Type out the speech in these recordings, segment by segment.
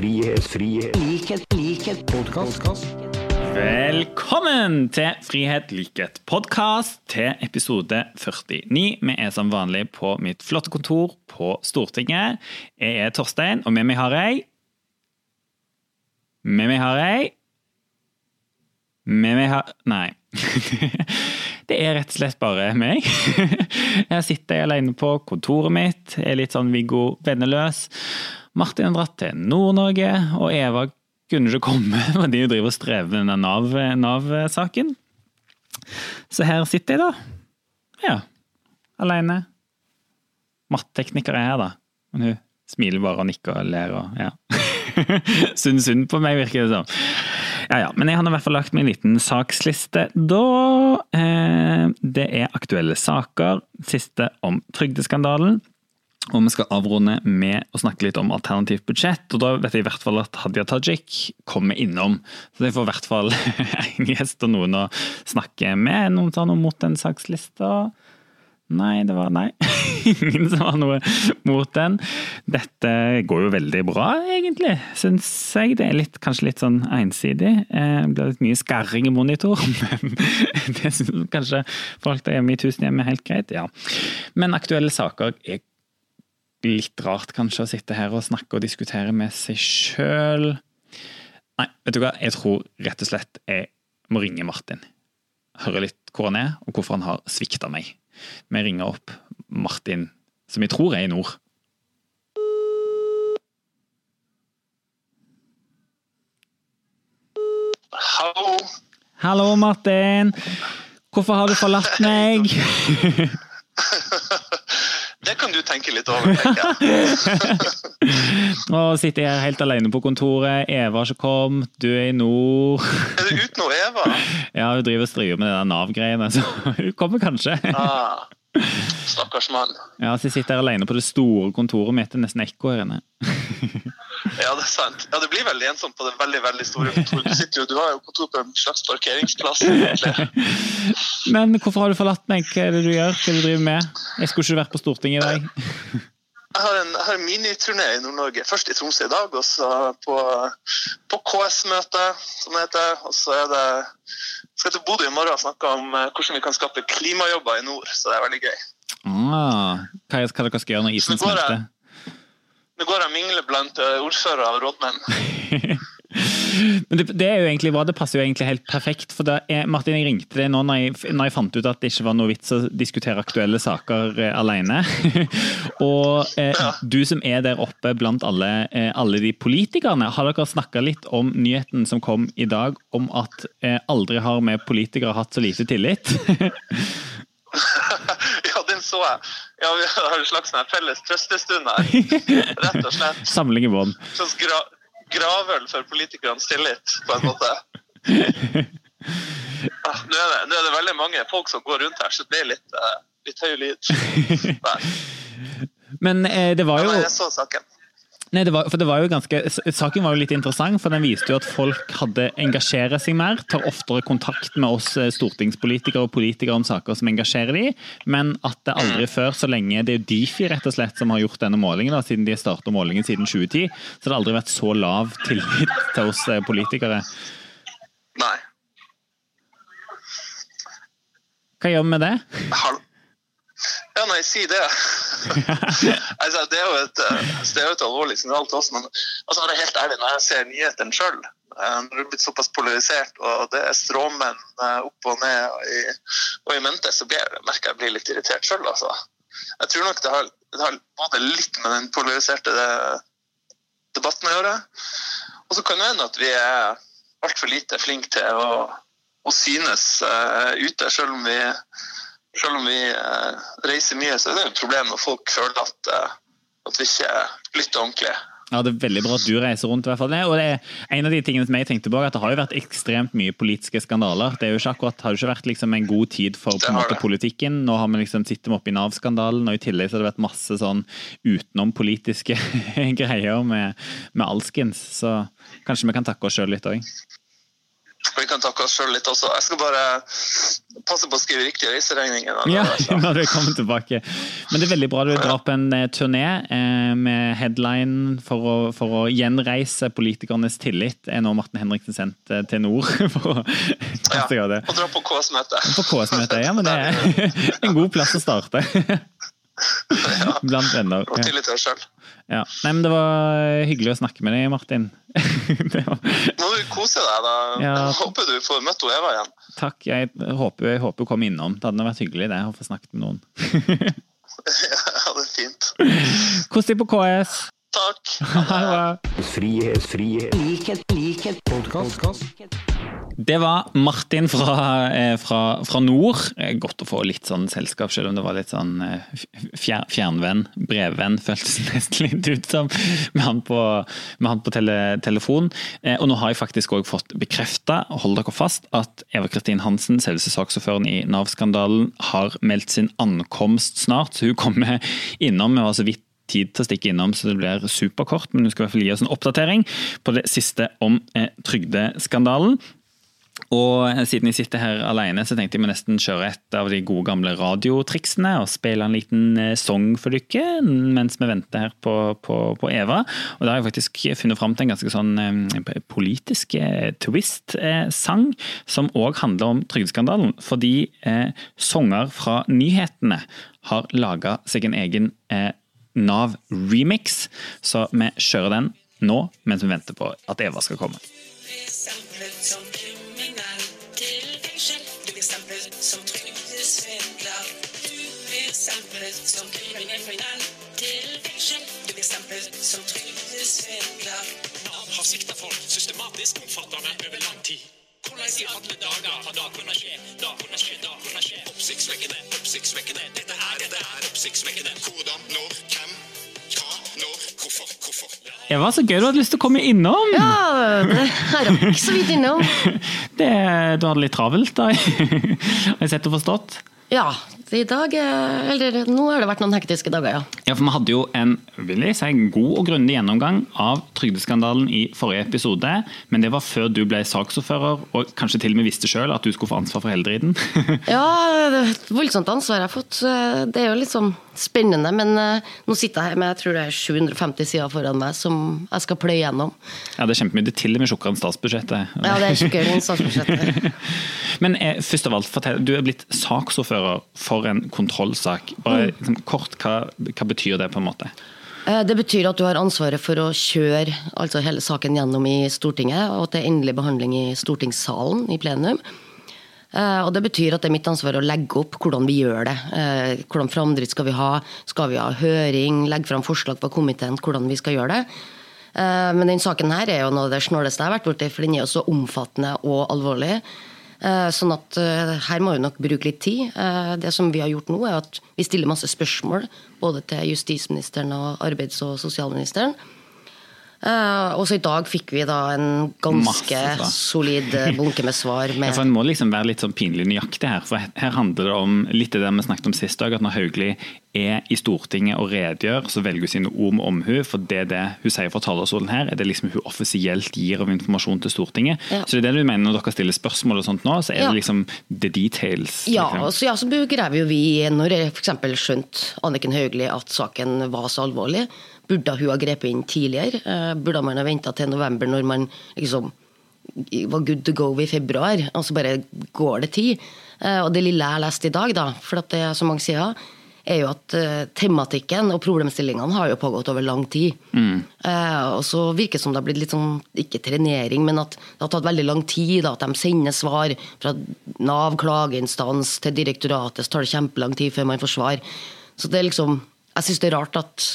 frihet, frihet, likhet, likhet, podkast. Velkommen til Frihet, likhet, podkast til episode 49. Vi er som vanlig på mitt flotte kontor på Stortinget. Jeg er Torstein, og med meg har jeg Med meg har jeg Med meg har Nei. Det er rett og slett bare meg. Jeg sitter alene på kontoret mitt, er litt sånn Viggo venneløs. Martin har dratt til Nord-Norge, og Eva kunne ikke komme fordi hun driver og strever med den Nav- Nav-saken. Så her sitter jeg, da. Ja. Alene. Mattetekniker er her, da. Men hun smiler bare og nikker og ler og ja. Synd synd på meg, virker det som. Ja, ja. Men jeg har i hvert fall lagt meg en liten saksliste da. Eh, det er aktuelle saker. Siste om trygdeskandalen. Og vi skal avrunde med å snakke litt om alternativt budsjett. Og da vet jeg i hvert fall at Hadia Tajik kommer innom. Så jeg får i hvert fall en gjest og noen å snakke med. Noen tar noe mot den sakslista. Nei, det var nei. Ingen som har noe mot den. Dette går jo veldig bra, egentlig, syns jeg. Det er litt, kanskje litt sånn ensidig. Eh, Det blir litt mye skarring i monitor, men det syns kanskje folk der hjemme i tusenhjem er helt greit. ja. Men aktuelle saker er litt rart kanskje å sitte her og snakke og diskutere med seg sjøl. Nei, vet du hva, jeg tror rett og slett jeg må ringe Martin. Høre litt hvor han er, og hvorfor han har svikta meg. Vi ringer opp Martin, som jeg tror er i nord. Hallo. Hallo, Martin! Hvorfor har du forlatt meg? Det kan du tenke litt over, tenker jeg. Nå sitter jeg helt alene på kontoret. Eva har ikke kommet, du er i nord. Er du uten Eva? Ja, hun driver og striver med det der Nav-greiene, så hun kommer kanskje. Ah, stakkars mann. Ja, så jeg sitter her alene på det store kontoret mitt. Det er nesten ekko her inne. Ja, det er sant. Ja, Det blir veldig ensomt på det veldig veldig store kontoret. Du, sitter jo, du har jo kontor på en slags parkeringsplass. egentlig. Men hvorfor har du forlatt meg? Hva er det du gjør? Hva er det du driver med? Jeg skulle ikke vært på Stortinget i dag. Jeg har en, jeg har en miniturné i Nord-Norge. Først i Tromsø i dag, og så på, på KS-møte, som det heter. Og så er det skal til Bodø i morgen og snakke om eh, hvordan vi kan skape klimajobber i nord. Så det er veldig gøy. Ah, hva, er, hva dere skal gjøre når isen smelter? Nå går jeg og mingler blant eh, ordførere og rådmenn. Men det, det er jo egentlig bra, det passer jo egentlig helt perfekt. For da er, Martin, jeg ringte deg nå når jeg, når jeg fant ut at det ikke var noe vits å diskutere aktuelle saker eh, alene. og eh, du som er der oppe blant alle, eh, alle de politikerne, har dere snakka litt om nyheten som kom i dag om at eh, aldri har vi politikere hatt så lite tillit? ja, den så jeg. Ja, Vi har en slags sånn felles trøstestund her. Rett og slett. Samling i bånn. Gravøl for politikernes tillit, på en måte. Ah, nå, er det, nå er det veldig mange folk som går rundt her, så det blir litt, eh, litt høy lyd. Nei, Men eh, det var jo Nei, jeg så saken. Nei, det var, for det var jo ganske, Saken var jo litt interessant, for den viste jo at folk hadde engasjerer seg mer. Tar oftere kontakt med oss eh, stortingspolitikere og politikere om saker som engasjerer de, men at det aldri før, så lenge det er Difi rett og slett som har gjort denne målingen, da, siden de har startet målingen siden 2010, så har det aldri vært så lav tillit til oss eh, politikere. Nei. Hva gjør vi med det? Hal ja, nei, si det. altså, det, er jo et, eh, altså, det er jo et alvorlig signal til oss. Men altså, det er helt ærlig, når jeg ser nyhetene sjøl, når det er blitt såpass polarisert, og det er stråmenn eh, opp og ned og i, og i mente, så blir jeg, merker jeg blir litt irritert sjøl. Altså. Jeg tror nok det har, det har både litt med den polariserte eh, debatten å gjøre, og så kan det hende at vi er altfor lite flinke til å, å synes uh, ute, selv om vi selv om vi eh, reiser mye, så er det et problem når folk føler at, eh, at vi ikke lytter ordentlig. Ja, Det er veldig bra at du reiser rundt. i hvert fall. Og det er en av de tingene som jeg tenkte på, at Det har jo vært ekstremt mye politiske skandaler. Det er jo ikke akkurat, har jo ikke vært liksom en god tid for på en måte politikken. Nå har vi liksom sittet oppe i Nav-skandalen, og i tillegg så har det vært masse sånn utenompolitiske greier med, med alskens. Så kanskje vi kan takke oss sjøl litt òg. Vi kan takke oss sjøl litt også. Jeg skal bare passe på å skrive riktige reiseregninger. Ja, når du kommer tilbake. Men det er veldig bra du drar på en eh, turné eh, med headline for å, for å gjenreise politikernes tillit. Er nå Martin Henriksen sendt eh, til nord for å det? Og dra på KS-møte. På KS-møte, ja, men det er en god plass å starte. Blant venner. Tillit til deg sjøl. Ja. Nei, men det var hyggelig å snakke med deg, Martin. Nå var, Må du kose deg, da. Ja. Jeg håper du får møtt Eva igjen. takk. Jeg håper, jeg håper hun kommer innom. Det hadde vært hyggelig det, å få snakket med noen. Ja, det er fint. Kos deg på KS. Takk. Frihet, frihet, likhet, likhet, podkast. Det var Martin fra, eh, fra, fra nord. Eh, Godt å få litt sånn selskap, selv om det var litt sånn eh, fjer, fjernvenn, brevvenn, føltes nesten litt ut som, med han på, med han på tele, telefon. Og nå har jeg faktisk òg fått bekrefta, hold dere fast, at Eva Kristin Hansen, selveste saksordføreren i Nav-skandalen, har meldt sin ankomst snart. Så hun kommer innom. Vi var så vidt tid til å stikke innom, så det blir superkort. Men du skal i hvert fall gi oss en oppdatering på det siste om eh, trygdeskandalen. Og siden jeg sitter her alene, så tenkte jeg må nesten kjøre et av de gode gamle radiotriksene og spille en liten eh, sang for dere mens vi venter her på, på, på Eva. Og da har jeg faktisk funnet fram til en ganske sånn eh, politisk eh, twist-sang, som òg handler om trygdeskandalen. Fordi eh, sanger fra nyhetene har laga seg en egen eh, Nav-remix, så vi kjører den nå mens vi venter på at Eva skal komme. som. Nav har svikta folk systematisk omfattende over lang tid. Hvordan i alle dager har det kunnet skje? Da kunne skje, da kunne skje. Oppsiktsvekkende, oppsiktsvekkende. Dette er, dette er oppsiktsvekkende. Hvordan, når, hvem, hva, når, hvorfor, hvorfor. Eva, så gøy du hadde lyst til å komme innom! Ja, det rakk så vidt innom. Det, du hadde litt travelt, da. Har jeg sett og forstått? Ja, i dag eh, Eller nå har det vært noen hektiske dager, ja. Ja, for Vi hadde jo en vil jeg si, god og grundig gjennomgang av trygdeskandalen i forrige episode. Men det var før du ble saksordfører og kanskje til og med visste sjøl at du skulle få ansvar for helderiden? Ja, det er et voldsomt ansvar jeg har fått. Det er jo litt sånn spennende, men eh, nå sitter jeg her med jeg tror det er 750 sider foran meg som jeg skal pløye gjennom. Ja, Det er kjempemye. Det er til og med tjukkere enn statsbudsjettet. Ja, det er tjukkere enn statsbudsjettet. Men eh, først av alt, fortell, du er blitt saksordfører for en kontrollsak. Bare liksom, kort, hva, hva betyr det på en måte? Eh, Det betyr at du har ansvaret for å kjøre altså hele saken gjennom i Stortinget, og at det er endelig behandling i stortingssalen i plenum. Eh, Og det betyr at det er mitt ansvar å legge opp hvordan vi gjør det. Eh, Hvordan framdrift skal vi ha? Skal vi ha høring? Legge fram forslag på komiteen hvordan vi skal gjøre det? Men den saken her er jo noe av det snåleste jeg har vært borti, for den er jo så omfattende og alvorlig. Eh, Sånn at eh, her må vi nok bruke litt tid. Eh, Det som vi har gjort nå, er at vi stiller masse spørsmål både til justisministeren og arbeids- og sosialministeren. Eh, Og så i dag fikk vi da en ganske Masse solid eh, bunke med svar. Ja, for En må liksom være litt sånn pinlig nøyaktig her. for Her handler det om litt det vi snakket om sist dag, at når Hauglie er i Stortinget og redegjør, så velger hun sine ord med omhu. For det det hun sier fra talerstolen her, er det liksom hun offisielt gir av informasjon til Stortinget. Ja. Så det er det du mener når dere stiller spørsmål og sånt nå, så er Ja. det liksom the details. ja, liksom. så, ja, så graver jo vi når f.eks. skjønte Anniken Hauglie at saken var så alvorlig. Burde hun ha grepet inn tidligere? Eh, Burde man ha venta til november når man liksom var good to go i februar, og så bare går det tid? Eh, Og det lille jeg leste i dag, da, for at det er så mange sider, er jo at eh, tematikken og problemstillingene har jo pågått over lang tid. Mm. og så virker det som det har blitt litt sånn, ikke trenering, men at det har tatt veldig lang tid. Da, at de sender svar fra Nav klageinstans til direktoratet, så tar det kjempelang tid før man får svar. Så det er liksom, jeg syns det er rart at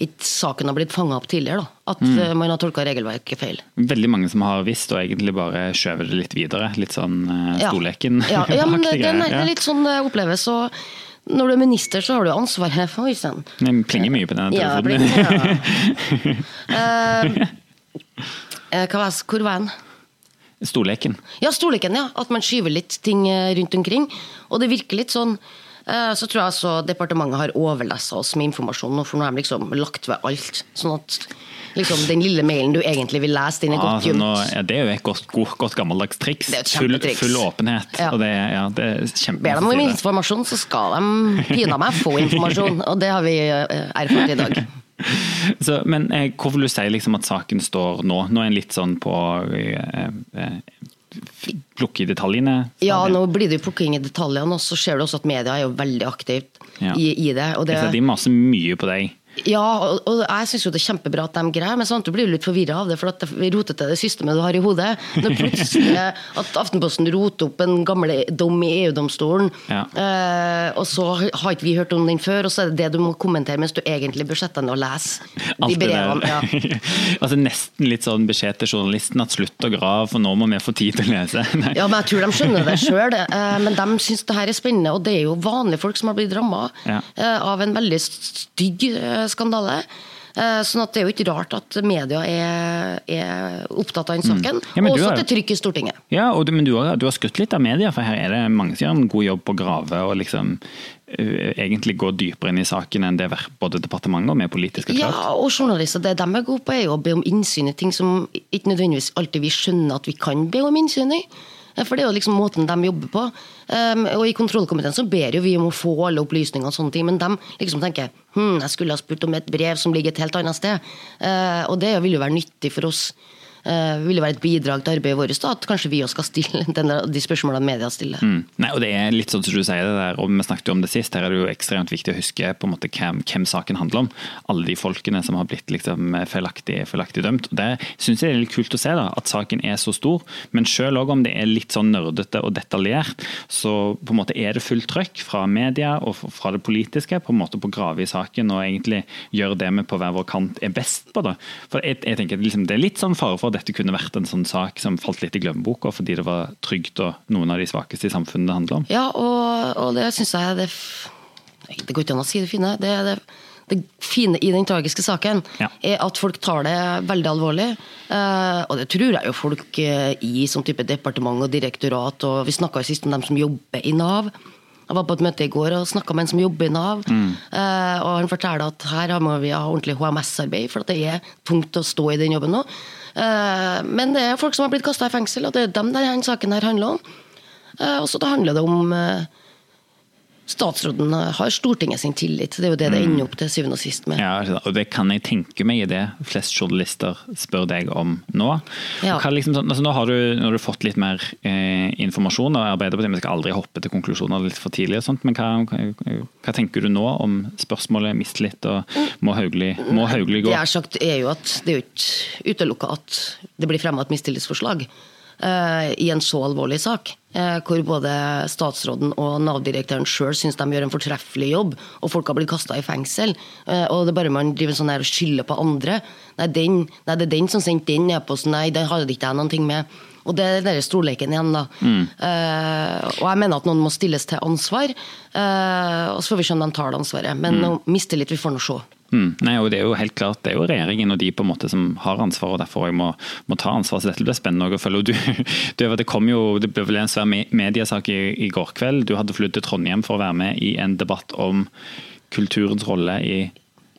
ikke saken har blitt fanga opp tidligere. Da. At mm. man har tolka regelverket feil. Veldig mange som har visst, og egentlig bare skjøvet det litt videre. Litt sånn uh, Ja. Storleken. Ja, ja men det, det, er- litt sånn det oppleves. Og når du er minister, så har du ansvaret for Oi sann. Plinger mye på denne Ja, telefonen. ja. Eh, eh, hva var, hvor var jeg? Storleken. Ja, storleken, ja. At man skyver litt ting eh, rundt omkring. Og det virker litt sånn Eh, Så tror jeg altså departementet har overlessa oss med informasjon, nå, for nå har de liksom lagt ved alt. Sånn at liksom, den lille mailen du egentlig vil lese, den er godt gjemt. nå, gjemt. ja, det er jo et godt, godt, godt gammeldags triks. Det et Full, full åpenhet. Ja. Og det, ja, det er Ber de om informasjon, så skal de pinadø meg få informasjon. Og det har vi eh, erfart i dag. Så, men eh, hvor vil du si liksom, at saken står nå? Nå er en litt sånn på eh, eh, Plukke i detaljene? Ja, nå blir det jo plukking i detaljene, og så ser du også at media er jo veldig aktivt Ja. i, i det. Det Jeg ser De maser mye på deg. Ja, og, og jeg syns jo det er kjempebra at de greier, men samtidig blir du litt forvirra av det, for at det rotete det systemet du har i hodet. Når plutselig at Aftenposten roter opp en gammel dom i EU-domstolen, Ja. eh, og så har ikke vi hørt om den før, og så er det det du må kommentere mens du egentlig bør sette deg ned og lese de brevene. Ja. altså Nesten litt sånn beskjed til journalisten at slutt å grave, for nå må vi få tid til å lese. Nei. Ja, men jeg tror de skjønner det sjøl. Men de syns det her er spennende, og det er jo vanlige folk som har blitt ramma Ja. av en veldig stygg eh, skandale. Eh, Sånn at Det er jo ikke rart at media er, er opptatt av den saken. Mm. Ja, og også har- at det er trykk i Stortinget. Ja, og du, men du har, du har skutt litt av media, for her er det mange som gjør en god jobb på å grave og liksom uh, egentlig gå dypere inn i saken enn det både departementet og vi politiske har Ja, og journalister, Det de er gode på, er jo å be om innsyn i ting som ikke nødvendigvis alltid vi skjønner at vi kan be om innsyn i. Eh, For det er jo liksom måten de jobber på. Um, og I kontrollkomiteen så ber jo vi om å få alle opplysninger, og sånne ting, men de liksom tenker hm, jeg skulle ha spurt om et brev som ligger et helt annet sted. Uh, og det vil jo være nyttig for oss. Uh, det være et bidrag til arbeidet vårt, da, at kanskje vi også skal stille denne, de spørsmålene media stiller. Mm. Nei, og det er litt sånn som du sier det der, og vi snakket jo om det sist, her er det jo ekstremt viktig å huske på en måte hvem, hvem saken handler om. Alle de folkene som har blitt liksom feilaktig, feilaktig dømt. Og Det syns jeg er litt kult å se da, at saken er så stor, men selv også om det er litt sånn nerdete og detaljert, så på en måte er det fullt trøkk fra media og fra det politiske på en måte på å grave i saken og egentlig gjøre det vi på hver vår kant er best på. da. For jeg, jeg tenker liksom, Det er litt sånn fare for at dette kunne vært en sånn sak som falt litt i glemmeboka fordi det var trygt og noen av de svakeste i samfunnet det handler om. Ja, og, og det syns jeg det, det går ikke an å si det fine. Det, det, det fine i den tragiske saken Ja. er at folk tar det veldig alvorlig. Eh, og det tror jeg jo folk eh, i sånn type departement og direktorat, og vi snakka sist om dem som jobber i Nav. Jeg var på et møte i går og snakka med en som jobber i Nav. Eh, og han forteller at her må vi ha ordentlig HMS-arbeid, for at det er tungt å stå i den jobben nå. Eh, men det er folk som har blitt kasta i fengsel, og det er dem denne saken her handler om. Eh, og så handler det om eh, Statsråden har Stortinget sin tillit. Det er jo det det ender opp til syvende og sist med. Ja, og det kan jeg tenke meg i det flest journalister spør deg om nå. Ja. Liksom sånn, altså nå har du, har du fått litt mer eh, informasjon, og Arbeiderpartiet vi skal aldri hoppe til konklusjoner litt for tidlig, og sånt, men hva, hva, hva tenker du nå om spørsmålet mistillit, og må Hauglie, må Hauglie gå? Det jeg har sagt er jo at det er jo ikke utelukka at det blir fremma et mistillitsforslag i en så alvorlig sak. eh, hvor både statsråden og Nav-direktøren sjøl syns de gjør en fortreffelig jobb, og folk har blitt kasta i fengsel. eh, og det er bare man driver sånn her og skylder på andre. Nei, den, nei, det er den som sendte den e-posten. Nei, det hadde ikke jeg noen ting med. Og det er den storleken igjen, da. Eh, og jeg mener at noen må stilles til ansvar. Uh, og så får vi se om de tar det ansvaret. Men mm. mistillit, vi får nå se. Mm. Nei, og Det er jo helt klart, det er jo regjeringen og de på en måte som har ansvar, og derfor jeg må, må ta ansvar. så Dette blir spennende å følge. Du, du, det kom jo, det ble vel en svær mediesak i, i går kveld. Du hadde flyttet til Trondheim for å være med i en debatt om kulturens rolle i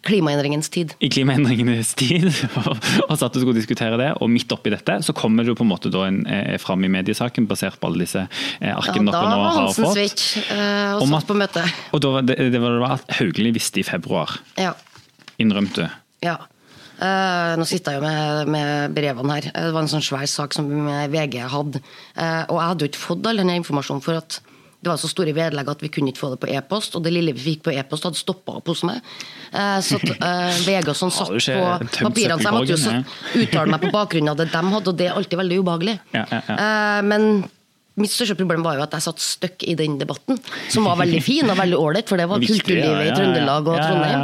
Klimaendringens tid. i klimaendringenes tid, og, satt og skulle diskutere det. Og midt oppi dette så kommer du på en måte da en, eh, fram i mediesaken, basert på alle disse eh, arkene ja, dere nå var har Hansen fått. eh, og satt på møte. Og da var det, det var det at Hauglie visste i februar, Ja. Innrømte ja. Uh, nå sitter jeg jo med, med brevene her. Det var en sånn svær sak som VG hadde. Uh, og jeg hadde jo ikke fått all denne informasjonen, for at det var så store vedlegg at vi kunne ikke få det på e-post. Og det lille vi fikk på e-post, hadde stoppa opp hos meg. Eh, så at, eh, sånn satt på papirene, så jeg måtte jo uttale meg på bakgrunn av det de hadde, og det er alltid veldig ubehagelig. Ja, ja, ja. Eh, men mitt største problem var jo at jeg satt støkk i den debatten, som var veldig fin og veldig ålreit, for det var Viktig, kulturlivet ja, ja. i Trøndelag og. Trondheim.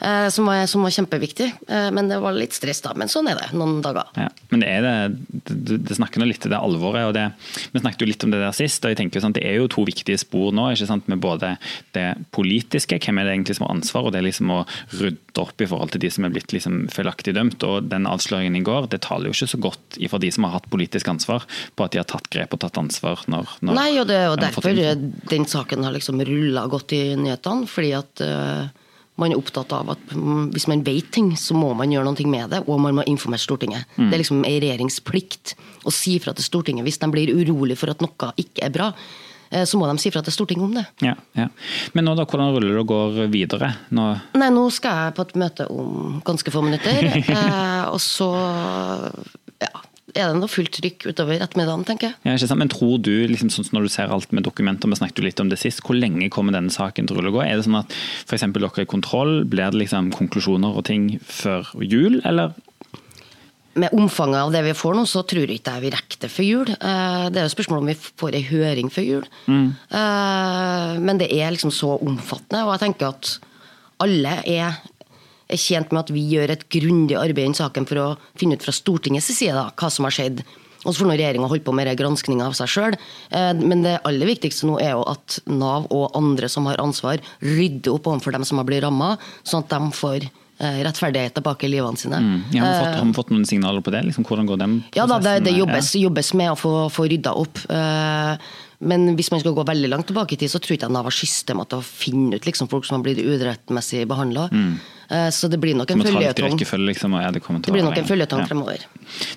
eh, Som, var, som var kjempeviktig. Eh, Men det var litt stress, da. Men sånn er det noen dager. Ja, men det, er det, det, det snakker nå litt til det alvoret. og det, Vi snakket jo litt om det der sist. og jeg tenker jo sant, Det er jo to viktige spor nå. ikke sant, Med både det politiske, hvem er det egentlig som har ansvar, og det er liksom å rydde opp i forhold til de som er blitt liksom feilaktig dømt. Og den avsløringen i går det taler jo ikke så godt ifra de som har hatt politisk ansvar, på at de har tatt grep og tatt ansvar når, når Nei, og det er jo derfor den saken har liksom rulla godt i nyhetene. Fordi at uh, man er opptatt av at mm, hvis man vet ting, så må man gjøre noe med det, og man må informere Stortinget. Mm. Det er liksom en regjeringsplikt å si fra til Stortinget hvis de blir urolig for at noe ikke er bra. eh, Så må de si fra til Stortinget om det. Ja, ja. Men nå da, hvordan ruller det og går videre? Nå, Nei, nå skal jeg på et møte om ganske få minutter. eh, og så ja, er det noe fullt trykk utover ettermiddagen, tenker jeg. ja, ikke sant? Men tror du, liksom, sånn når du ser alt med dokumenter, vi snakket jo litt om det sist, hvor lenge kommer denne saken til å rulle og gå? Er det sånn at f.eks. dere i kontroll, blir det liksom konklusjoner og ting før jul, eller? Med omfanget av det vi får nå, så tror jeg ikke jeg vi rekker det før jul. Eh, Det er jo spørsmål om vi får ei høring før jul. Mm. Men det er liksom så omfattende, og jeg tenker at alle er, er tjent med at vi gjør et grundig arbeid i saken for å finne ut fra Stortingets side da, hva som har skjedd. Og så får regjeringa holde på med granskinga av seg sjøl. Men det aller viktigste nå er jo at Nav og andre som har ansvar, rydder opp overfor dem som har blitt ramma, sånn at de får eh, rettferdighet tilbake i livene sine. Ja, har, vi fått, har vi fått noen signaler på det? Liksom, hvordan går den Ja da, det, det prosessen? jobbes, jobbes med å få, få rydda opp. Eh, Men hvis man skal gå veldig langt tilbake i tid, så tror jeg ikke Nav har system til å finne ut liksom, folk som har blitt urettmessig behandla. Så det blir nok en føljetong. liksom, ja, det Det blir nok en føljetong Ja. fremover.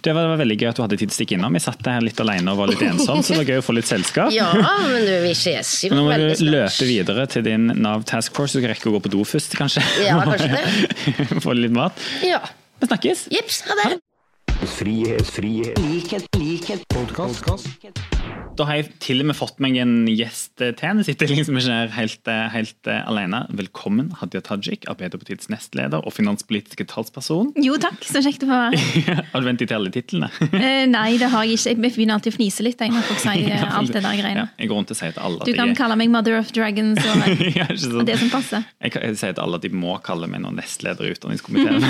Det var, det var veldig gøy at du hadde tid til å stikke innom. Vi satt her litt alene og var litt ensom, så det var gøy å få litt selskap. Ja, men du, vi ses jo nå må du løpe videre til din Nav Task Force. Du skal rekke å gå på do først, kanskje? Ja, kanskje det. Få litt mat. Ja. Vi snakkes! Jips, ha det. Frihet, frihet, likhet, likhet, podcast. Da har jeg til og med fått meg en gjest til. Jeg sitter liksom ikke her helt, eh, helt eh, alene. Velkommen, Hadia Tajik, Arbeiderpartiets nestleder og finanspolitiske talsperson. Jo takk, så kjekt å få være har du vent til alle titlene? uh, Nei, det har jeg ikke. Jeg begynner alltid å fnise litt jeg, når folk sier eh, alt det der Ja, greiene. jeg går rundt og sier til alle at Du kan jeg, kalle meg Mother of Dragons og, Ja, sånn. og det som passer. jeg, jeg sier til alle at de må kalle meg noen nestleder i utdanningskomiteen.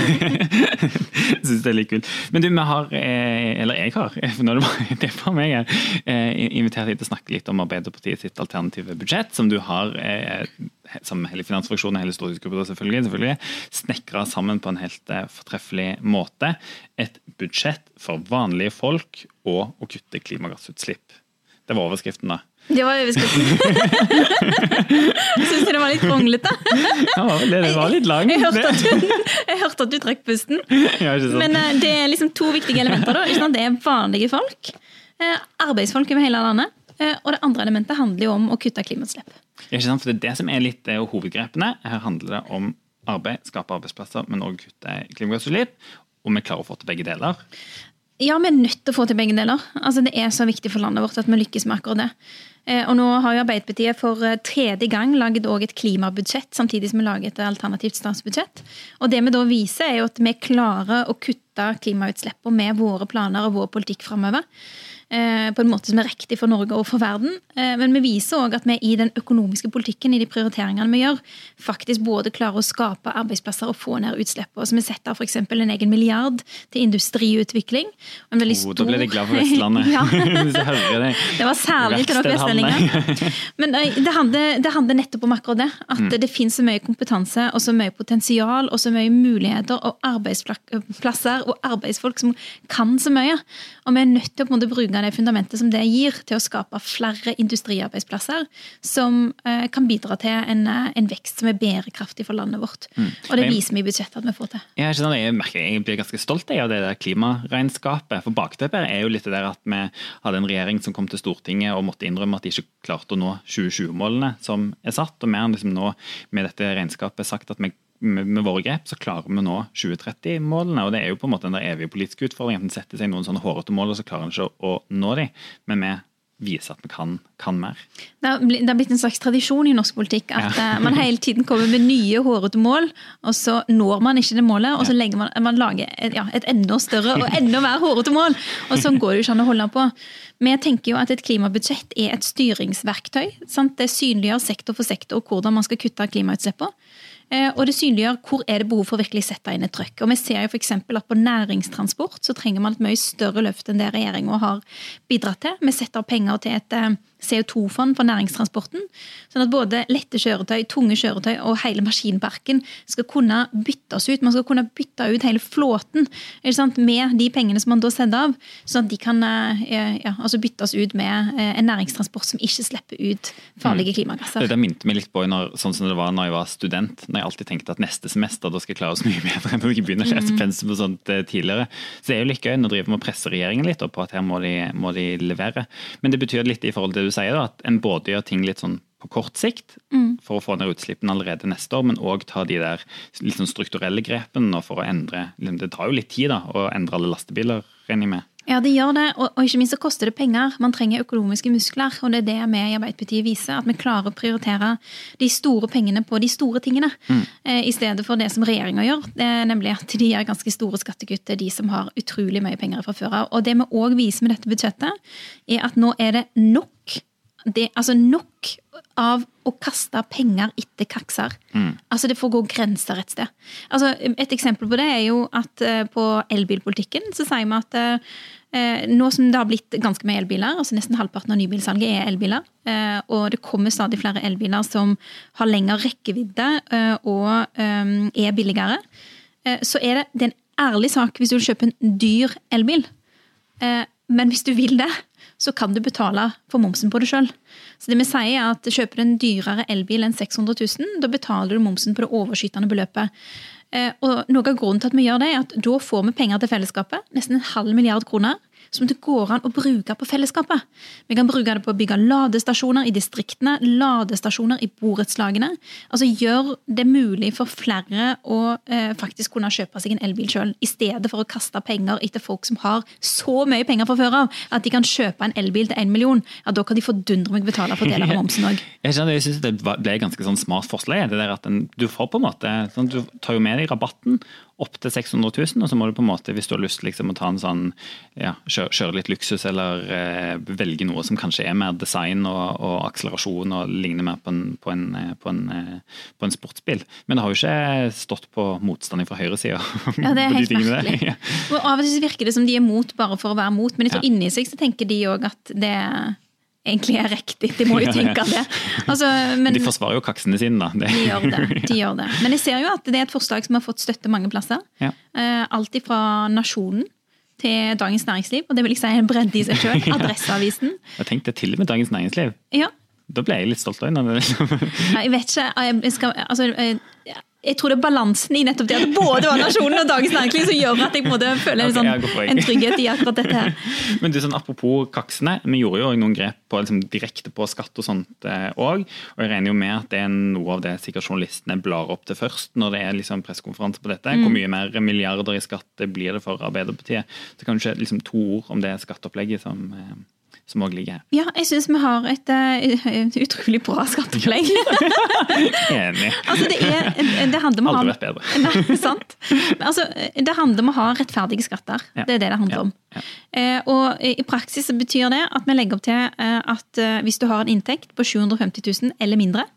Jeg synes det er litt kult. Men du, vi har, eller jeg har, for nå er det bare, er meg her, eh, invitert deg til å snakke litt om Arbeiderpartiet sitt alternative budsjett, som du har eh, sammen hele finansfraksjonen hele stortingsgruppa selvfølgelig, selvfølgelig snekra sammen på en helt eh, fortreffelig måte. Et budsjett for vanlige folk og å kutte klimagassutslipp. Det var overskriften, da. Det var overskriften. Syns du det var litt kronglete? Ja, det, var litt lang. Jeg hørte at du, jeg hørte at du trakk pusten. Ja? Men eh, det er liksom to viktige elementer. da. Det er vanlige folk. Eh, Arbeidsfolk over hele landet. eh, Og det andre elementet handler jo om å kutte klimautslipp. Ikke sant? For det er det som er litt er hovedgrepene. Her handler det om arbeid, skape arbeidsplasser, men òg kutte klimagassutslipp. Og vi klarer å få til begge deler. Ja, vi er nødt til å få til begge deler. Altså, det er så viktig for landet vårt at vi lykkes med akkurat det. Eh, Og nå har jo Arbeiderpartiet for eh, tredje gang laget et klimabudsjett, samtidig som vi lager et alternativt statsbudsjett. Og det vi da viser, er jo at vi klarer å kutte klimautslippene med våre planer og vår politikk framover. Eh, På en måte som er riktig for Norge og for verden. Eh, Men vi viser òg at vi i den økonomiske politikken, i de prioriteringene vi gjør, faktisk både klarer å skape arbeidsplasser og få ned utslippene. Så vi setter f.eks. en egen milliard til industriutvikling. og En veldig Oh, da ble de glad for Vestlandet. ja. Det. Det var særlig til dere vestlendinger. Men det handler, det handler nettopp om akkurat det. At Mm. det finnes så mye kompetanse og så mye potensial og så mye muligheter og arbeidsplasser og arbeidsfolk som kan så mye. Og vi er nødt til å på det fundamentet som det gir, til å skape flere industriarbeidsplasser som eh, kan bidra til en, eh, en vekst som er bærekraftig for landet vårt. Mm. Og det viser vi i budsjettet at vi får til. Jeg, er sånn, jeg merker jeg blir ganske stolt av det der klimaregnskapet. For bakteppet er jo litt det der at vi hadde en regjering som kom til Stortinget og måtte innrømme at de ikke klarte å nå 2020-målene som er satt. Og vi har liksom nå med dette regnskapet sagt at vi med, med våre grep så klarer vi nå 2030-målene. og Det er jo på en måte den evige politiske utfordringen. at En setter seg noen sånne hårete mål, og så klarer en ikke å, nå dem. Men vi viser at vi kan, kan mer. Det har, bli- det har blitt en slags tradisjon i norsk politikk at ja. man hele tiden kommer med nye hårete mål, og så når man ikke det målet, og så legger man, man lager et, ja, et enda større og enda mer hårete mål. Og sånn går det jo ikke an å holde på. Vi tenker jo at et klimabudsjett er et styringsverktøy. Sant? Det synliggjør sektor for sektor hvordan man skal kutte klimautslippene. Eh, Og det synliggjør hvor er det behov for å virkelig sette inn et trøkk. Og vi ser jo eksempel at På næringstransport så trenger man et mye større løft enn det regjeringa har bidratt til. Vi setter penger til et eh, CO2-fond for næringstransporten. Sånn at både lette kjøretøy, tunge kjøretøy og hele maskinparken skal kunne byttes ut. Man skal kunne bytte ut hele flåten med de pengene som man da setter av. Sånn at de kan eh, ja, altså byttes ut med eh, en næringstransport som ikke slipper ut farlige klimagasser. Det minte meg litt på når, sånn som det var når jeg var student. Når jeg alltid tenkte at neste semester da skal jeg klare oss mye bedre enn når jeg begynner å lese pensum og sånt eh, tidligere. Så det er jo litt gøy når driver med å presse regjeringen litt på at her må de, må de levere. Men det betyr litt i forhold til det du sier, da, at en både gjør ting litt sånn på kort sikt for å få ned utslippene allerede neste år, men òg ta de der litt sånn strukturelle grepene for å endre liksom, Det tar jo litt tid da, å endre alle lastebiler, regner jeg med. Ja, det gjør det, og, og ikke minst så koster det penger. Man trenger økonomiske muskler, og det er det vi i Arbeiderpartiet viser. At vi klarer å prioritere de store pengene på de store tingene, mm. i stedet for det som regjeringa gjør. Det nemlig at de gjør ganske store skattekutt til de som har utrolig mye penger fra før av. Og det vi òg viser med dette budsjettet, er at nå er det nok det, altså nok av å kaste penger etter kakser. Altså Det får gå grenser et sted. Altså Et eksempel på det er jo at eh, på elbilpolitikken så sier vi at eh, nå som det har blitt ganske mye elbiler, altså nesten halvparten av nybilsalget er elbiler, eh, og det kommer stadig flere elbiler som har lengre rekkevidde og eh, er billigere, eh, så er det, det er en ærlig sak hvis du vil kjøpe en dyr elbil. Eh, Men hvis du vil det, så kan du betale for momsen på det sjøl. Så det vi sier er at kjøper du en dyrere elbil enn 600 000, da betaler du momsen på det overskytende beløpet. Eh, Og noe av grunnen til at vi gjør det, er at da får vi penger til fellesskapet. Nesten en halv milliard kroner. Som det går an å bruke på fellesskapet. Vi kan bruke det på å bygge ladestasjoner i distriktene, ladestasjoner i borettslagene. Altså gjør det mulig for flere å eh, faktisk kunne kjøpe seg en elbil sjøl, i stedet for å kaste penger etter folk som har så mye penger fra før av at de kan kjøpe en elbil til én million. Ja, da kan de fordundre meg betale for deler av momsen òg. Jeg, jeg synes det ble et ganske sånn smart forslag. Det der at en, du får på en måte, sånn, du tar jo med deg rabatten opp til 600 000, og så må du på en måte, hvis du har lyst liksom, å ta en sånn, ja, kjøre, kjøre litt luksus, eller eh, velge noe som kanskje er mer design og, og akselerasjon og ligner mer på en, på, en, eh, på, en, eh, på en sportsbil. Men det har jo ikke stått på motstand fra høyresida. Ja, det er helt de helt Ja. Og Av og til virker det som de er mot bare for å være mot, men jeg tror Ja. inni seg så tenker de òg at det egentlig er riktig. De må jo tenke det. Altså, men De forsvarer jo kaksene sine, da. Det- de gjør det. De gjør det. Men jeg ser jo at det er et forslag som har fått støtte mange plasser. Ja. Eh, Alt fra Nasjonen til Dagens Næringsliv, og det vil jeg si er en bredde i seg sjøl. Adresseavisen. Jeg tenkte til og med Dagens Næringsliv. Ja. Da ble jeg litt stolt. av liksom- Jeg vet ikke. Jeg, skal, altså, jeg, tror det er balansen i nettopp det at både var Nasjonen og Dagens Næringsliv som gjør at jeg en føler en, Ok, ja, godt sånn, en trygghet i akkurat dette her. Men du, sånn, Apropos kaksene, vi gjorde jo noen grep på, liksom, direkte på skatt og sånt òg. og jeg regner jo med at det er noe av det sikkert journalistene blar opp til først når det er liksom pressekonferanse på dette. Hvor mye mer milliarder i skatt blir det for Arbeiderpartiet? Så kanskje liksom to ord om det skatteopplegget som eh, som òg ligger her. Ja, jeg syns vi har et uh, utrolig bra skatteopplegg. Enig. altså, det, er, det handler om å ha Aldri vært bedre. Nei, sant. Men altså, det handler om å ha rettferdige skatter. Ja. Det er det det handler Ja, om. ja. Eh, og i praksis så betyr det at vi legger opp til eh, at eh, hvis du har en inntekt på 750 000 eller mindre,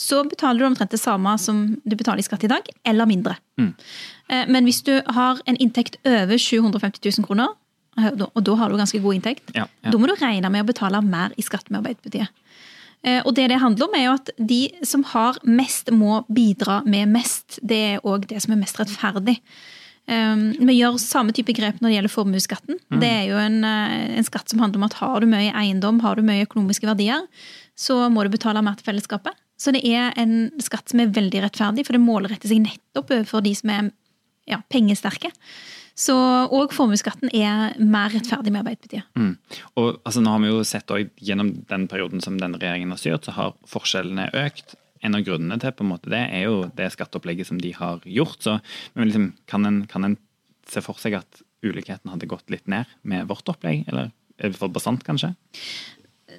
så betaler du omtrent det samme som du betaler i skatt i dag, eller mindre. Mm. Eh, men hvis du har en inntekt over 750 000 kroner, eh, og da- har du ganske god inntekt, Ja, ja. da må du regne med å betale mer i skatt med Arbeiderpartiet. Eh, Og det det handler om er jo at de som har mest, må bidra med mest. Det er òg det som er mest rettferdig. Um, vi gjør samme type grep når det gjelder formuesskatten. Det er jo en, eh, en skatt som handler om at har du mye eiendom, har du mye økonomiske verdier, så må du betale mer til fellesskapet. Så det er en skatt som er veldig rettferdig, for det målretter seg nettopp overfor de som er ja, pengesterke. Så, òg formuesskatten er mer rettferdig med Arbeiderpartiet. Mm. Og altså, nå har vi jo sett også, Gjennom den perioden som denne regjeringen har styrt, så har forskjellene økt. En av grunnene til på en måte det er jo det skatteopplegget som de har gjort. så men liksom, kan, en, kan en se for seg at ulikheten hadde gått litt ned med vårt opplegg? Eller er det for bastant, kanskje?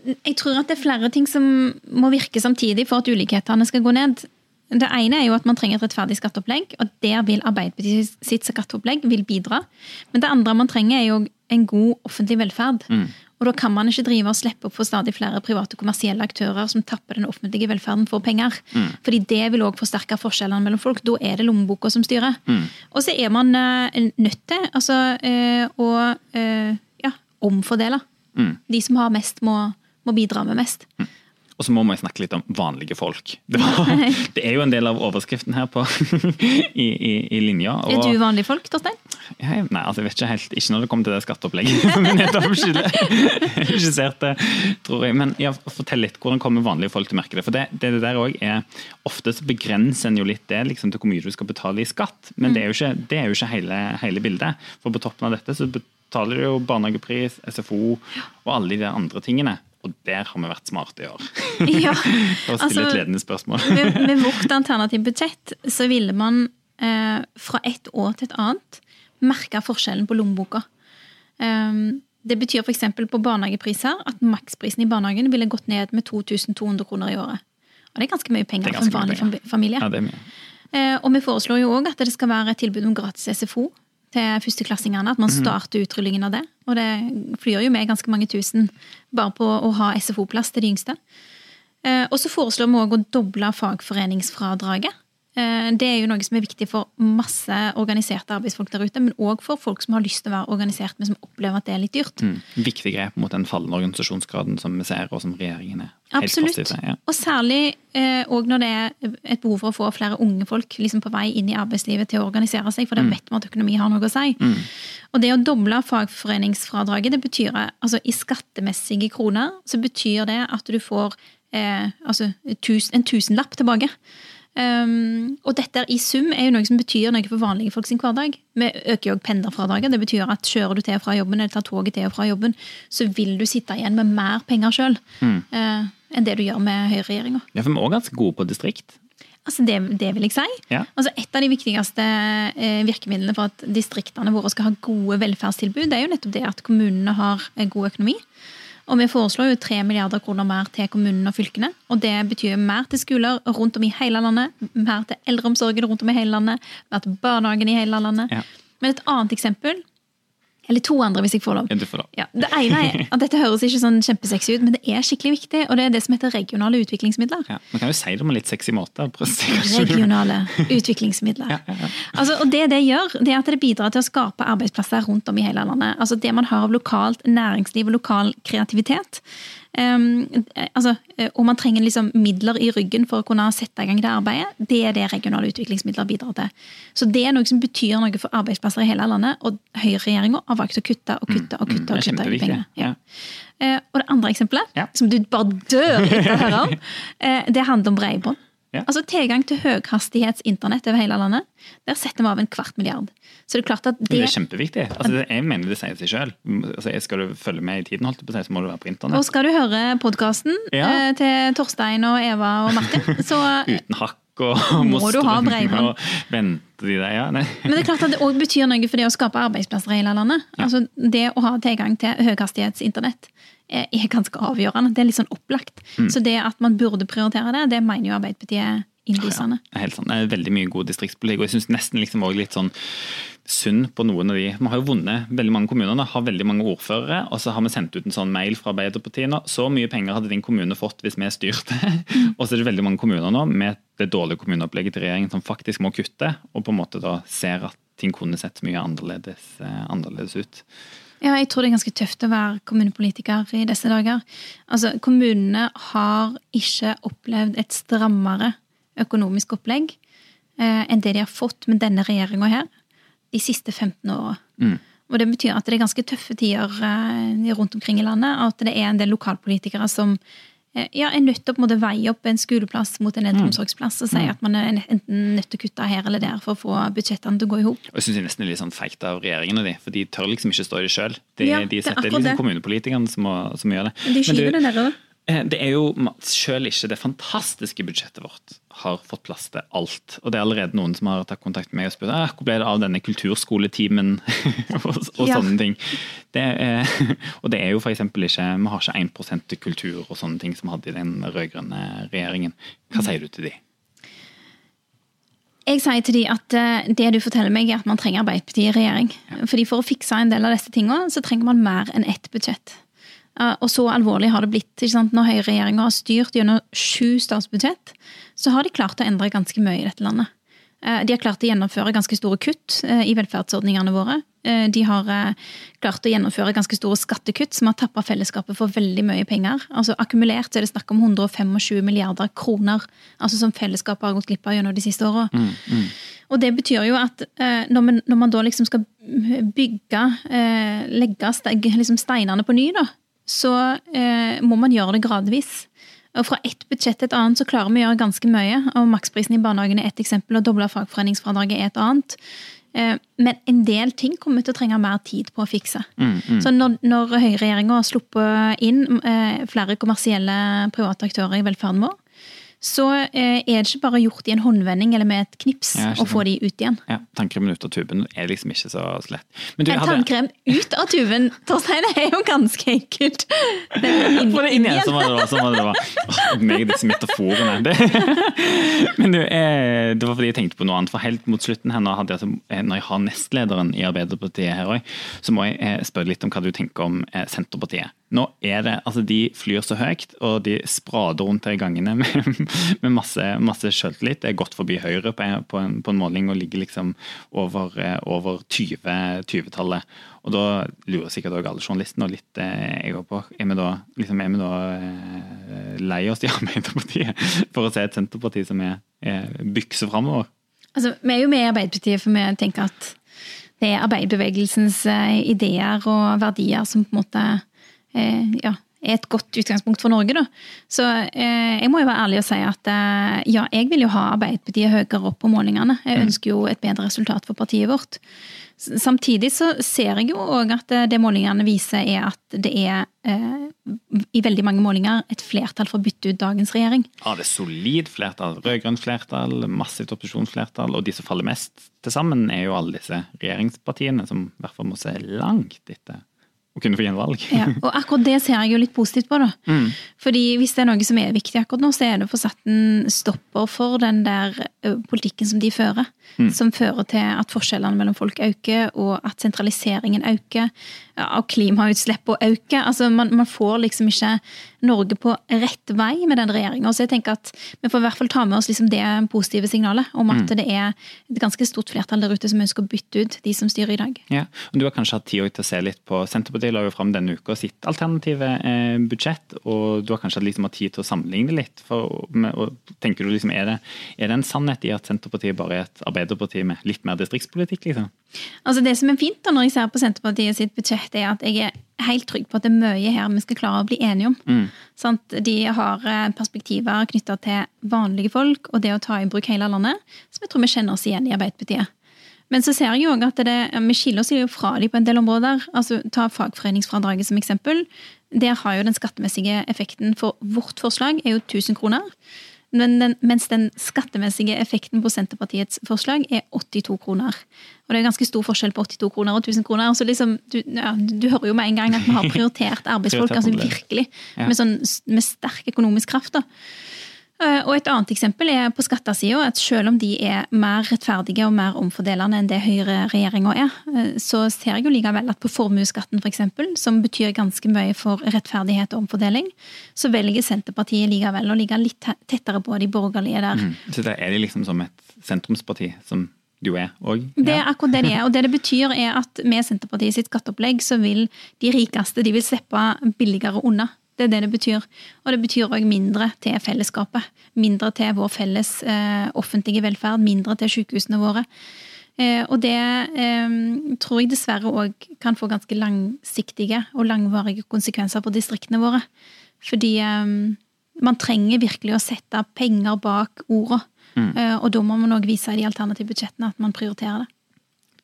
Jeg tror at det er flere ting som må virke samtidig for at ulikhetene skal gå ned. Det ene er jo at man trenger et rettferdig skatteopplegg, og der vil Arbeiderpartiet sitt skatteopplegg vil bidra. Men det andre man trenger er jo en god offentlig velferd. Og da kan man ikke drive og slippe opp for stadig flere private kommersielle aktører som tapper den offentlige velferden for penger. Fordi det vil òg forsterke forskjellene mellom folk. Da er det lommeboka som styrer. Og så er man eh, nødt til altså, eh, å eh, ja, omfordele. De som har mest, må, må bidra med mest. Og så må man snakke litt om vanlige folk. Det, var, det er jo en del av overskriften her på, i, i, i linja. Er du vanlige folk, Torstein? Jeg, nei, altså jeg vet ikke helt. Ikke når det kommer til det skatteopplegget som vi nettopp skisserte, tror jeg. Men ja, fortell litt. Hvordan kommer vanlige folk til å merke det? For det, det der også er, Ofte så begrenser en jo litt det liksom, til hvor mye du skal betale i skatt. Men det er jo ikke, det er jo ikke hele, hele bildet. For på toppen av dette så betaler du jo barnehagepris, SFO og alle de andre tingene. Og der har vi vært smarte i år. Ja, stille altså- et ledende spørsmål. med, med vårt alternative budsjett så ville man eh, fra et år til et annet merke forskjellen på lommeboka. Um, det betyr f.eks. på barnehagepriser at maksprisen i barnehagen ville gått ned med 2200 kroner i året. Og det er ganske mye penger er for en vanlig familie. Ja, det er mye. Eh, og vi foreslår jo òg at det skal være et tilbud om gratis SFO til førsteklassingene. At man Mhm. starter utrullingen av det. Og det flyr jo med ganske mange tusen bare på å ha SFO-plass til de yngste. Eh, Og så foreslår vi òg å doble fagforeningsfradraget. Eh, Det er jo noe som er viktig for masse organiserte arbeidsfolk der ute, men òg for folk som har lyst til å være organisert, men som opplever at det er litt dyrt. Mm. Viktig grep mot den fallende organisasjonsgraden som vi ser, og som regjeringen er helt Absolutt. til. Ja. Og særlig eh, når det er et behov for å få flere unge folk liksom på vei inn i arbeidslivet til å organisere seg, for da vet vi at økonomi har noe å si. Og det å doble fagforeningsfradraget, det betyr altså i skattemessige kroner, så betyr det at du får eh, altså en tusenlapp tilbake. Um, og dette i sum er jo noe som betyr noe for vanlige folk sin hverdag. Vi øker jo pendlerfradraget. Det betyr at kjører du til og fra jobben eller tar toget til og fra jobben, så vil du sitte igjen med mer penger sjøl eh, enn det du gjør med høyreregjeringa. ja, for vi er også ganske gode på distrikt. Altså det, det vil jeg si. Ja. Altså et av de viktigste eh, virkemidlene for at distriktene våre skal ha gode velferdstilbud, det er jo nettopp det at kommunene har god økonomi. Og vi foreslår jo 3 milliarder kroner mer til kommunene og fylkene. Og det betyr mer til skoler rundt om i hele landet, mer til eldreomsorgen rundt om i hele landet, mer til barnehagen i hele landet. Ja. Men et annet eksempel, eller to andre hvis jeg får lov. Ja, det ene er at dette høres ikke sånn kjempesexy ut, men det er skikkelig viktig, og det er det som heter regionale utviklingsmidler. Ja. Man kan jo si det med litt sexy måte. Regionale utviklingsmidler. Ja, ja, ja. Altså, og det det gjør, det er at det bidrar til å skape arbeidsplasser rundt om i hele landet. Altså Det man har av lokalt næringsliv og lokal kreativitet. Um, altså, eh, og man trenger liksom midler i ryggen for å kunne sette i gang det arbeidet. Det er det regionale utviklingsmidler bidrar til. Så det er noe som betyr noe for arbeidsplasser i hele landet, og høyreregjeringa har valgt å kutte og kutte og kutte. det er og kutte i kjempeviktig, ja. Eh, og det andre eksempelet, Ja. som du bare dør etter å høre om, eh, det handler om bredbånd. Ja. Altså Tilgang til høyhastighetsinternett over hele landet. Der setter vi av en kvart milliard. Så det er klart at Det det er kjempeviktig. Altså, jeg mener det sier seg selv. Altså, skal du følge med i tiden, holdt på så må du være på Og internett. skal du høre podkasten Ja. til Torstein og Eva og Martin, så Uten hakk og Må du ha bredbånd? Og vente de der, ja. Nei. Men det er klart at det òg betyr noe for det å skape arbeidsplasser i hele landet. Altså Det å ha tilgang til høyhastighetsinternett er ganske avgjørende. Det er litt sånn opplagt. Mm. Så det at man burde prioritere det, det mener jo Arbeiderpartiet er innlysende. Er helt sant. Det er veldig mye god distriktspolitikk. Og jeg syns nesten liksom også litt sånn synd på noen av de Vi har jo vunnet veldig mange kommuner, nå, har veldig mange ordførere, og så har vi sendt ut en sånn mail fra Arbeiderpartiet nå. Så mye penger hadde din kommune fått hvis vi styrte. og så er det veldig mange kommuner nå med det dårlige kommuneopplegget til regjeringen som faktisk må kutte, og på en måte da ser at ting kunne sett mye annerledes, eh, annerledes ut. Ja, jeg tror det er ganske tøft å være kommunepolitiker i disse dager. Altså, Kommunene har ikke opplevd et strammere økonomisk opplegg eh, enn det de har fått med denne regjeringa her de siste 15 åra. Og det betyr at det er ganske tøffe tider eh, rundt omkring i landet, og at det er en del lokalpolitikere som ja, er nødt til å på en måte veie opp en skoleplass mot en eldreomsorgsplass og si at man er enten nødt til å kutte her eller der for å få budsjettene til å gå i hop. Jeg synes det er nesten litt sånn feigt av regjeringen og de, for de tør liksom ikke stå i det sjøl. De, Ja, de det er setter liksom kommunepolitikerne som, må, som gjør det. Men de skyver det nedover. Eh, Det er jo selv ikke det fantastiske budsjettet vårt har fått plass til alt. Og det er allerede noen som har tatt kontakt med meg og spurt ah, hvor ble det av denne kulturskoletimen og, og Ja. sånne ting. Det er, og det er jo for eksempel ikke Vi har ikke 1 til kultur og sånne ting som vi hadde i den rød-grønne regjeringen. Hva sier du til de? Jeg sier til de at eh, det du forteller meg er at man trenger Arbeiderpartiet i regjering. Fordi For å fikse en del av disse tingene, så trenger man mer enn ett budsjett. Eh, Og så alvorlig har det blitt. Ikke sant? Når høyreregjeringa har styrt gjennom sju statsbudsjett, så har de klart å endre ganske mye i dette landet. Eh, De har klart å gjennomføre ganske store kutt eh, i velferdsordningene våre. Eh, De har klart å gjennomføre ganske store skattekutt som har tappa fellesskapet for veldig mye penger. Altså Akkumulert er det snakk om 125 milliarder kroner altså som fellesskapet har gått glipp av gjennom de siste åra. Og det betyr jo at når, man, når man da liksom skal bygge, legge liksom steinene på ny, da, så må man gjøre det gradvis. Og Fra ett budsjett til et annet så klarer vi å gjøre ganske mye. og Maksprisen i barnehagen er ett eksempel, og dobla fagforeningsfradraget er et annet. Eh, Men en del ting kommer til å trenge mer tid på å fikse. Så når, når høyreregjeringa har sluppet inn eh, flere kommersielle private aktører i velferden vår, så eh, er det ikke bare gjort i en håndvending eller med et knips Ja, å få de ut igjen. Ja, Tannkremen ut av tuben er liksom ikke så lett. Men du, En hadde- tannkrem ut av tuben, Torstein, er jo ganske enkelt. Inn, Få det inn igjen, sånn var det. var, Sånn var det, var. Åh, meg disse metaforene. Det. Men du, eh, det var fordi jeg tenkte på noe annet. For helt mot slutten her, når, hadde jeg, eh, når jeg har nestlederen i Arbeiderpartiet her òg, så må jeg eh, spørre litt om hva du tenker om eh, Senterpartiet. Nå er det, altså De flyr så høyt, og de sprader rundt her i gangene med, med masse, masse selvtillit. Det er godt forbi Høyre på en, på en, på en måling og ligger liksom over, eh, over 20 20-tallet. Og da lurer sikkert også alle journalistene og litt eh, jeg går på Er vi da, liksom, er vi da eh, lei oss i Arbeiderpartiet for å se et Senterparti som er, er bykse framover? Altså, vi er jo med i Arbeiderpartiet for vi tenker at det er arbeiderbevegelsens ideer og verdier som på en måte ja, er et godt utgangspunkt for Norge. Da. Så eh, jeg må jo være ærlig og si at eh, ja, jeg vil jo ha Arbeiderpartiet høyere opp på målingene. Jeg ønsker jo et bedre resultat for partiet vårt. Samtidig så ser jeg jo òg at eh, det målingene viser, er at det er eh, i veldig mange målinger et flertall for å bytte ut dagens regjering. Ja, det er solid flertall. Rød-grønt flertall, massivt opposisjonsflertall. Og de som faller mest til sammen, er jo alle disse regjeringspartiene, som i hvert fall må se langt etter å kunne få gjenvalg. Ja, og akkurat det ser jeg jo litt positivt på. da. Mm. Fordi hvis det er noe som er viktig akkurat nå, så er det å få satt en stopper for den der politikken som de fører. Mm. Som fører til at forskjellene mellom folk øker, og at sentraliseringen øker. Og klimautslippene øker. Altså, man, man får liksom ikke Norge på rett vei med den regjeringa. Så jeg tenker at vi får i hvert fall ta med oss liksom det positive signalet om Mm. at det er et ganske stort flertall der ute som ønsker å bytte ut de som styrer i dag. Ja, og Du har kanskje hatt tid til å se litt på Senterpartiet la jo fram denne uka sitt alternative eh, budsjett, og du har kanskje liksom hatt tid til å sammenligne litt. For, med, og tenker du liksom, er det, er det en sannhet i at Senterpartiet bare er et Arbeiderparti med litt mer distriktspolitikk? liksom? Altså Det som er fint da når jeg ser på Senterpartiet sitt budsjett, er at jeg er helt trygg på at det er mye her vi skal klare å bli enige om. Sant? De har eh, perspektiver knytta til vanlige folk og det å ta i bruk hele landet, som jeg tror vi kjenner oss igjen i Arbeiderpartiet. Men så ser jeg jo også at det, vi skiller oss jo fra de på en del områder. Altså Ta fagforeningsfradraget som eksempel. Der har jo den skattemessige effekten for vårt forslag er jo 1000 kroner. Men den, mens den skattemessige effekten på Senterpartiets forslag er 82 kroner. Og det er ganske stor forskjell på 82 kroner og 1000 kroner. Så liksom, du, ja, du hører jo med en gang at vi har prioritert arbeidsfolk, altså virkelig. Med, sånn, med sterk økonomisk kraft. da. Eh, Og et annet eksempel er på skattesida, at selv om de er mer rettferdige og mer omfordelende enn det høyreregjeringa er, eh, så ser jeg jo likevel at på formuesskatten f.eks., som betyr ganske mye for rettferdighet og omfordeling, så velger Senterpartiet likevel å ligge litt tettere på de borgerlige der. Så der er de liksom som et sentrumsparti, som du er òg? Det er akkurat det de er. Og det det betyr er at med Senterpartiet sitt skatteopplegg, så vil de rikeste de vil slippe billigere unna. Det er det det betyr. Og det betyr òg mindre til fellesskapet. Mindre til vår felles eh, offentlige velferd. Mindre til sykehusene våre. Eh, og det eh, tror jeg dessverre òg kan få ganske langsiktige og langvarige konsekvenser for distriktene våre. Fordi eh, man trenger virkelig å sette penger bak orda. Eh, og da må man òg vise i de alternative budsjettene at man prioriterer det.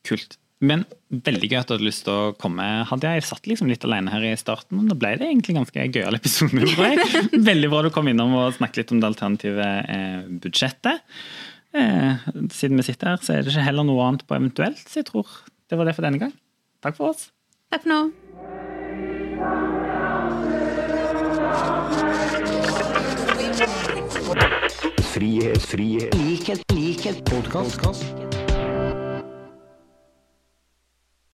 Kult. Men veldig gøy at du hadde lyst til å komme, Hadde Jeg satt liksom litt alene her i starten, men da ble det egentlig ganske gøyal episode. Veldig bra du kom innom og snakket litt om det alternative eh, budsjettet. Eh, siden vi sitter her, så er det ikke heller noe annet på eventuelt, så jeg tror det var det for denne gang. Takk for oss. Takk for nå. Frihet, frihet, likhet, likhet, podkast.